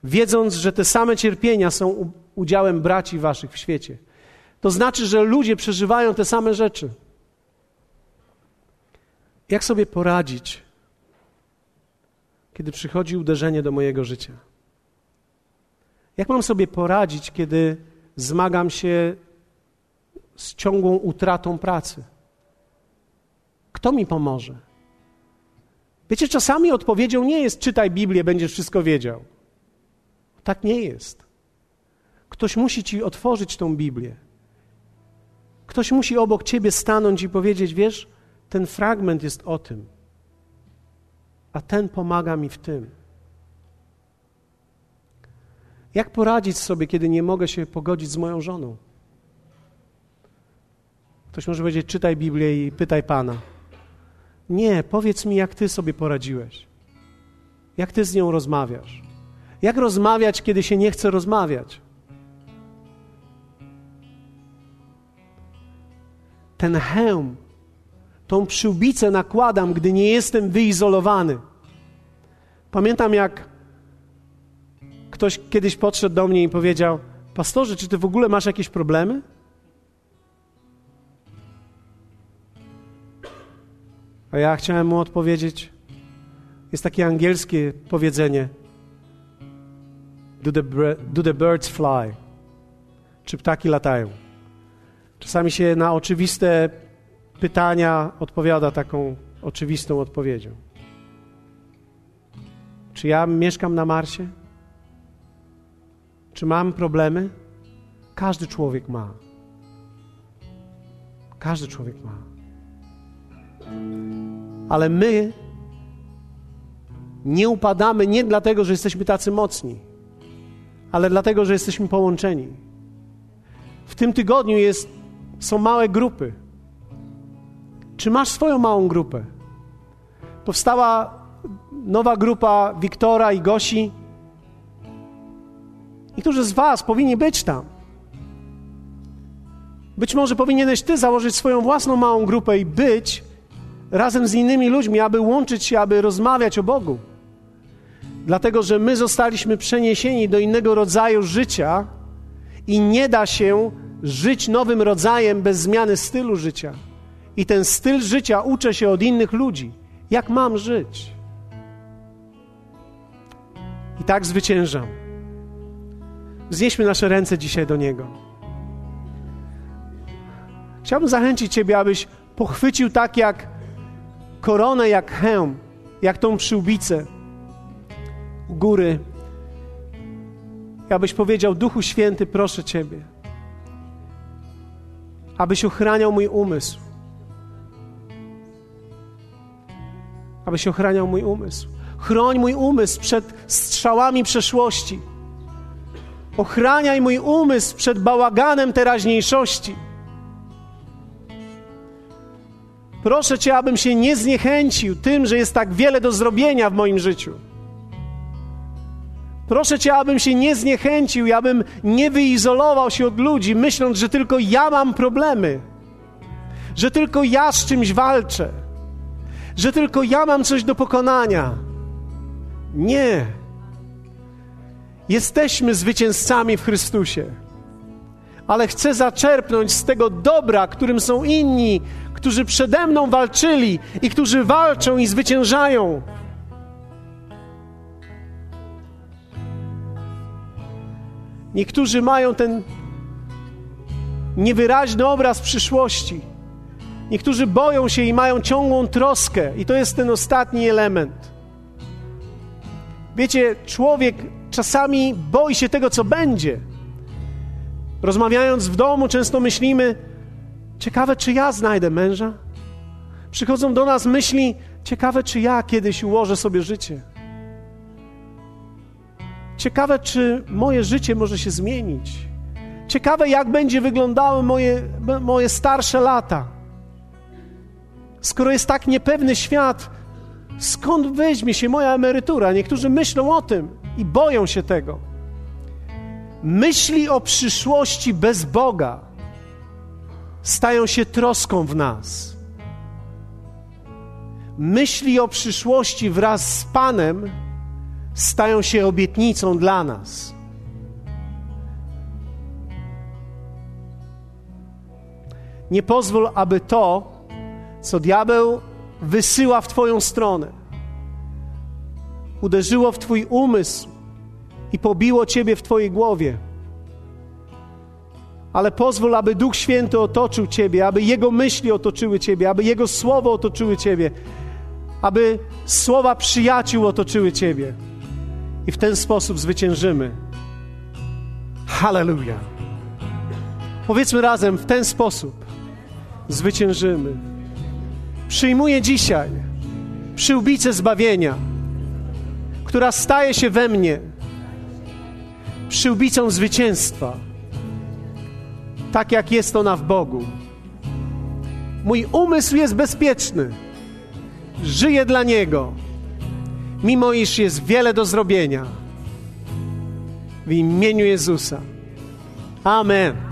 wiedząc, że te same cierpienia są udziałem braci waszych w świecie. To znaczy, że ludzie przeżywają te same rzeczy. Jak sobie poradzić, kiedy przychodzi uderzenie do mojego życia? Jak mam sobie poradzić, kiedy zmagam się z ciągłą utratą pracy? Kto mi pomoże? Wiecie, czasami odpowiedzią nie jest czytaj Biblię, będziesz wszystko wiedział. Tak nie jest. Ktoś musi ci otworzyć tą Biblię. Ktoś musi obok ciebie stanąć i powiedzieć: Wiesz, ten fragment jest o tym, a ten pomaga mi w tym. Jak poradzić sobie, kiedy nie mogę się pogodzić z moją żoną? Ktoś może powiedzieć: czytaj Biblię i pytaj Pana. Nie, powiedz mi, jak ty sobie poradziłeś. Jak ty z nią rozmawiasz? Jak rozmawiać, kiedy się nie chce rozmawiać? Ten hełm, tą przyłbicę nakładam, gdy nie jestem wyizolowany. Pamiętam, jak ktoś kiedyś podszedł do mnie i powiedział: Pastorze, czy ty w ogóle masz jakieś problemy? A ja chciałem mu odpowiedzieć: Jest takie angielskie powiedzenie: do the, do the birds fly? Czy ptaki latają? Czasami się na oczywiste pytania odpowiada taką oczywistą odpowiedzią. Czy ja mieszkam na Marsie? Czy mam problemy? Każdy człowiek ma. Każdy człowiek ma. Ale my Nie upadamy nie dlatego, że jesteśmy tacy mocni, ale dlatego, że jesteśmy połączeni. W tym tygodniu jest, są małe grupy. Czy masz swoją małą grupę? Powstała nowa grupa Wiktora i Gosi. Niektórzy z Was powinni być tam. Być może powinieneś Ty założyć swoją własną małą grupę i być razem z innymi ludźmi, aby łączyć się, aby rozmawiać o Bogu. Dlatego, że my zostaliśmy przeniesieni do innego rodzaju życia i nie da się żyć nowym rodzajem bez zmiany stylu życia. I ten styl życia uczę się od innych ludzi. Jak mam żyć? I tak zwyciężam. Wznieśmy nasze ręce dzisiaj do Niego. Chciałbym zachęcić Ciebie, abyś pochwycił tak jak koronę, jak hełm, jak tą przyłbicę u góry. Abyś powiedział, Duchu Święty, proszę Ciebie, abyś ochraniał mój umysł. Abyś ochraniał mój umysł. Chroń mój umysł przed strzałami przeszłości. Ochraniaj mój umysł przed bałaganem teraźniejszości. Proszę Cię, abym się nie zniechęcił tym, że jest tak wiele do zrobienia w moim życiu. Proszę Cię, abym się nie zniechęcił i abym nie wyizolował się od ludzi, myśląc, że tylko ja mam problemy, że tylko ja z czymś walczę, że tylko ja mam coś do pokonania. Nie. Jesteśmy zwycięzcami w Chrystusie, ale chcę zaczerpnąć z tego dobra, którym są inni, którzy przede mną walczyli i którzy walczą i zwyciężają. Niektórzy mają ten niewyraźny obraz przyszłości. Niektórzy boją się i mają ciągłą troskę, i to jest ten ostatni element. Wiecie, człowiek czasami boi się tego, co będzie. Rozmawiając w domu, często myślimy, Ciekawe, czy ja znajdę męża? Przychodzą do nas myśli, ciekawe, czy ja kiedyś ułożę sobie życie. Ciekawe, czy moje życie może się zmienić. Ciekawe, jak będzie wyglądały moje, moje starsze lata. Skoro jest tak niepewny świat, skąd weźmie się moja emerytura? Niektórzy myślą o tym i boją się tego. Myśli o przyszłości bez Boga stają się troską w nas. Myśli o przyszłości wraz z Panem stają się obietnicą dla nas. Nie pozwól, aby to, co diabeł wysyła w Twoją stronę, uderzyło w Twój umysł i pobiło Ciebie w Twojej głowie ale pozwól, aby Duch Święty otoczył Ciebie, aby Jego myśli otoczyły Ciebie, aby Jego słowo otoczyły Ciebie, aby słowa przyjaciół otoczyły Ciebie. I w ten sposób zwyciężymy. Hallelujah. Powiedzmy razem, w ten sposób zwyciężymy. Przyjmuję dzisiaj przyłbicę zbawienia, która staje się we mnie przyłbicą zwycięstwa tak jak jest ona w Bogu. Mój umysł jest bezpieczny. Żyję dla Niego, mimo iż jest wiele do zrobienia. W imieniu Jezusa. Amen.